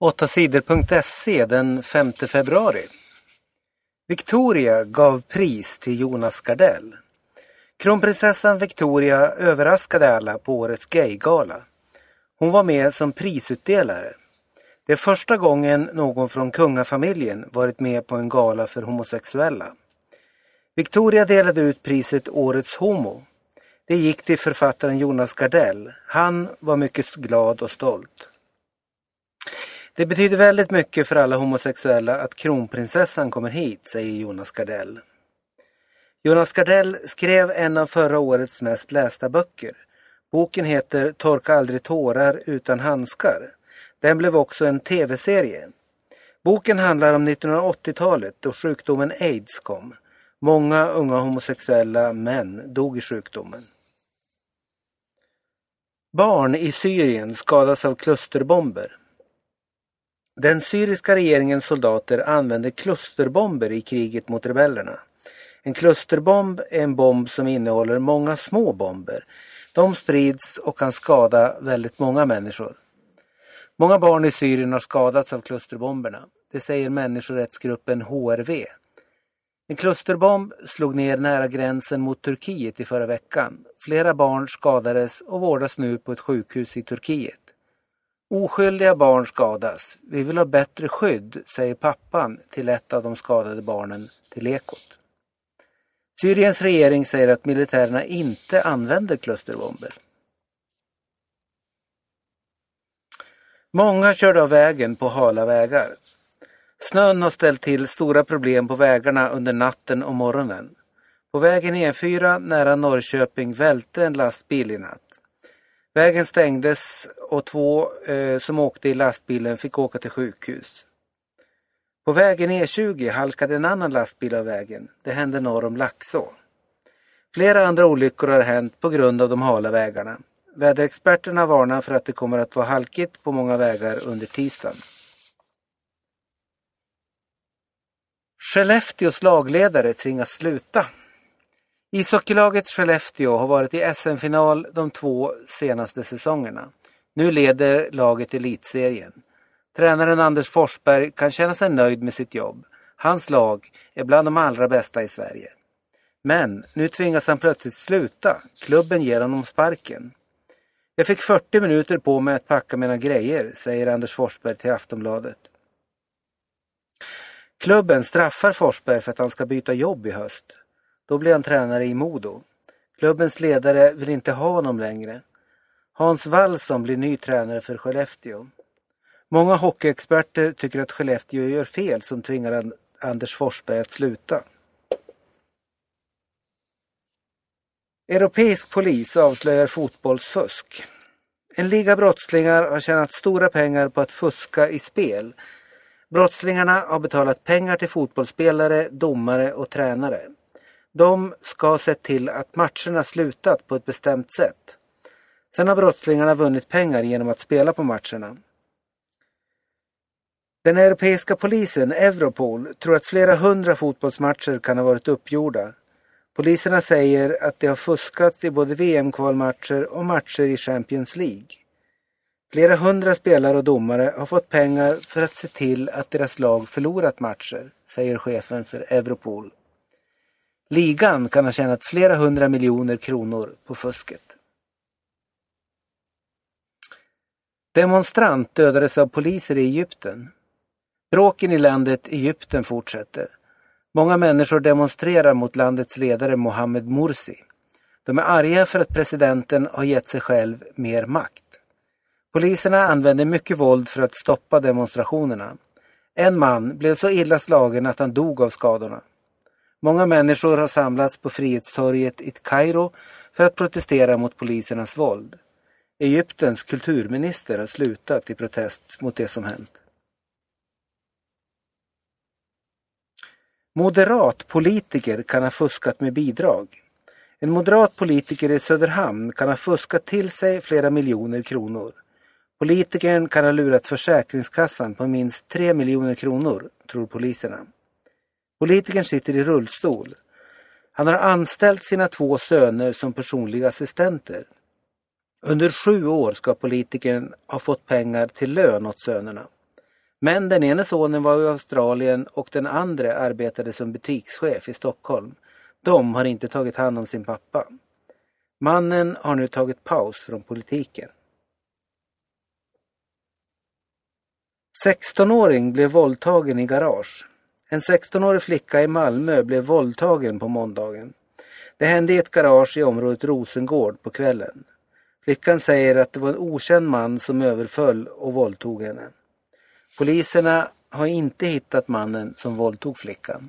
8 sidor.se den 5 februari. Victoria gav pris till Jonas Gardell. Kronprinsessan Victoria överraskade alla på årets gaygala. Hon var med som prisutdelare. Det är första gången någon från kungafamiljen varit med på en gala för homosexuella. Victoria delade ut priset Årets Homo. Det gick till författaren Jonas Gardell. Han var mycket glad och stolt. Det betyder väldigt mycket för alla homosexuella att kronprinsessan kommer hit, säger Jonas Gardell. Jonas Gardell skrev en av förra årets mest lästa böcker. Boken heter Torka aldrig tårar utan handskar. Den blev också en tv-serie. Boken handlar om 1980-talet då sjukdomen aids kom. Många unga homosexuella män dog i sjukdomen. Barn i Syrien skadas av klusterbomber. Den syriska regeringens soldater använder klusterbomber i kriget mot rebellerna. En klusterbomb är en bomb som innehåller många små bomber. De sprids och kan skada väldigt många människor. Många barn i Syrien har skadats av klusterbomberna. Det säger människorättsgruppen HRV. En klusterbomb slog ner nära gränsen mot Turkiet i förra veckan. Flera barn skadades och vårdas nu på ett sjukhus i Turkiet. Oskyldiga barn skadas. Vi vill ha bättre skydd, säger pappan till ett av de skadade barnen till Ekot. Syriens regering säger att militärerna inte använder klusterbomber. Många körde av vägen på hala vägar. Snön har ställt till stora problem på vägarna under natten och morgonen. På vägen E4 nära Norrköping välte en lastbil i natt. Vägen stängdes och två eh, som åkte i lastbilen fick åka till sjukhus. På vägen E20 halkade en annan lastbil av vägen. Det hände norr om Laxå. Flera andra olyckor har hänt på grund av de hala vägarna. Väderexperterna varnar för att det kommer att vara halkigt på många vägar under tisdagen. Skellefteås lagledare tvingas sluta. Ishockeylaget Skellefteå har varit i SM-final de två senaste säsongerna. Nu leder laget elitserien. Tränaren Anders Forsberg kan känna sig nöjd med sitt jobb. Hans lag är bland de allra bästa i Sverige. Men nu tvingas han plötsligt sluta. Klubben ger honom sparken. Jag fick 40 minuter på mig att packa mina grejer, säger Anders Forsberg till Aftonbladet. Klubben straffar Forsberg för att han ska byta jobb i höst. Då blir han tränare i Modo. Klubbens ledare vill inte ha honom längre. Hans Wallson blir ny tränare för Skellefteå. Många hockeyexperter tycker att Skellefteå gör fel som tvingar Anders Forsberg att sluta. Europeisk polis avslöjar fotbollsfusk. En liga brottslingar har tjänat stora pengar på att fuska i spel. Brottslingarna har betalat pengar till fotbollsspelare, domare och tränare. De ska ha sett till att matcherna slutat på ett bestämt sätt. Sen har brottslingarna vunnit pengar genom att spela på matcherna. Den europeiska polisen, Europol, tror att flera hundra fotbollsmatcher kan ha varit uppgjorda. Poliserna säger att det har fuskats i både VM-kvalmatcher och matcher i Champions League. Flera hundra spelare och domare har fått pengar för att se till att deras lag förlorat matcher, säger chefen för Europol. Ligan kan ha tjänat flera hundra miljoner kronor på fusket. Demonstrant dödades av poliser i Egypten. Bråken i landet Egypten fortsätter. Många människor demonstrerar mot landets ledare Mohammed Morsi. De är arga för att presidenten har gett sig själv mer makt. Poliserna använder mycket våld för att stoppa demonstrationerna. En man blev så illa slagen att han dog av skadorna. Många människor har samlats på Frihetstorget i Kairo för att protestera mot polisernas våld. Egyptens kulturminister har slutat i protest mot det som hänt. Moderat politiker kan ha fuskat med bidrag. En moderat politiker i Söderhamn kan ha fuskat till sig flera miljoner kronor. Politikern kan ha lurat Försäkringskassan på minst 3 miljoner kronor, tror poliserna. Politikern sitter i rullstol. Han har anställt sina två söner som personliga assistenter. Under sju år ska politikern ha fått pengar till lön åt sönerna. Men den ene sonen var i Australien och den andra arbetade som butikschef i Stockholm. De har inte tagit hand om sin pappa. Mannen har nu tagit paus från politiken. 16-åring blev våldtagen i garage. En 16-årig flicka i Malmö blev våldtagen på måndagen. Det hände i ett garage i området Rosengård på kvällen. Flickan säger att det var en okänd man som överföll och våldtog henne. Poliserna har inte hittat mannen som våldtog flickan.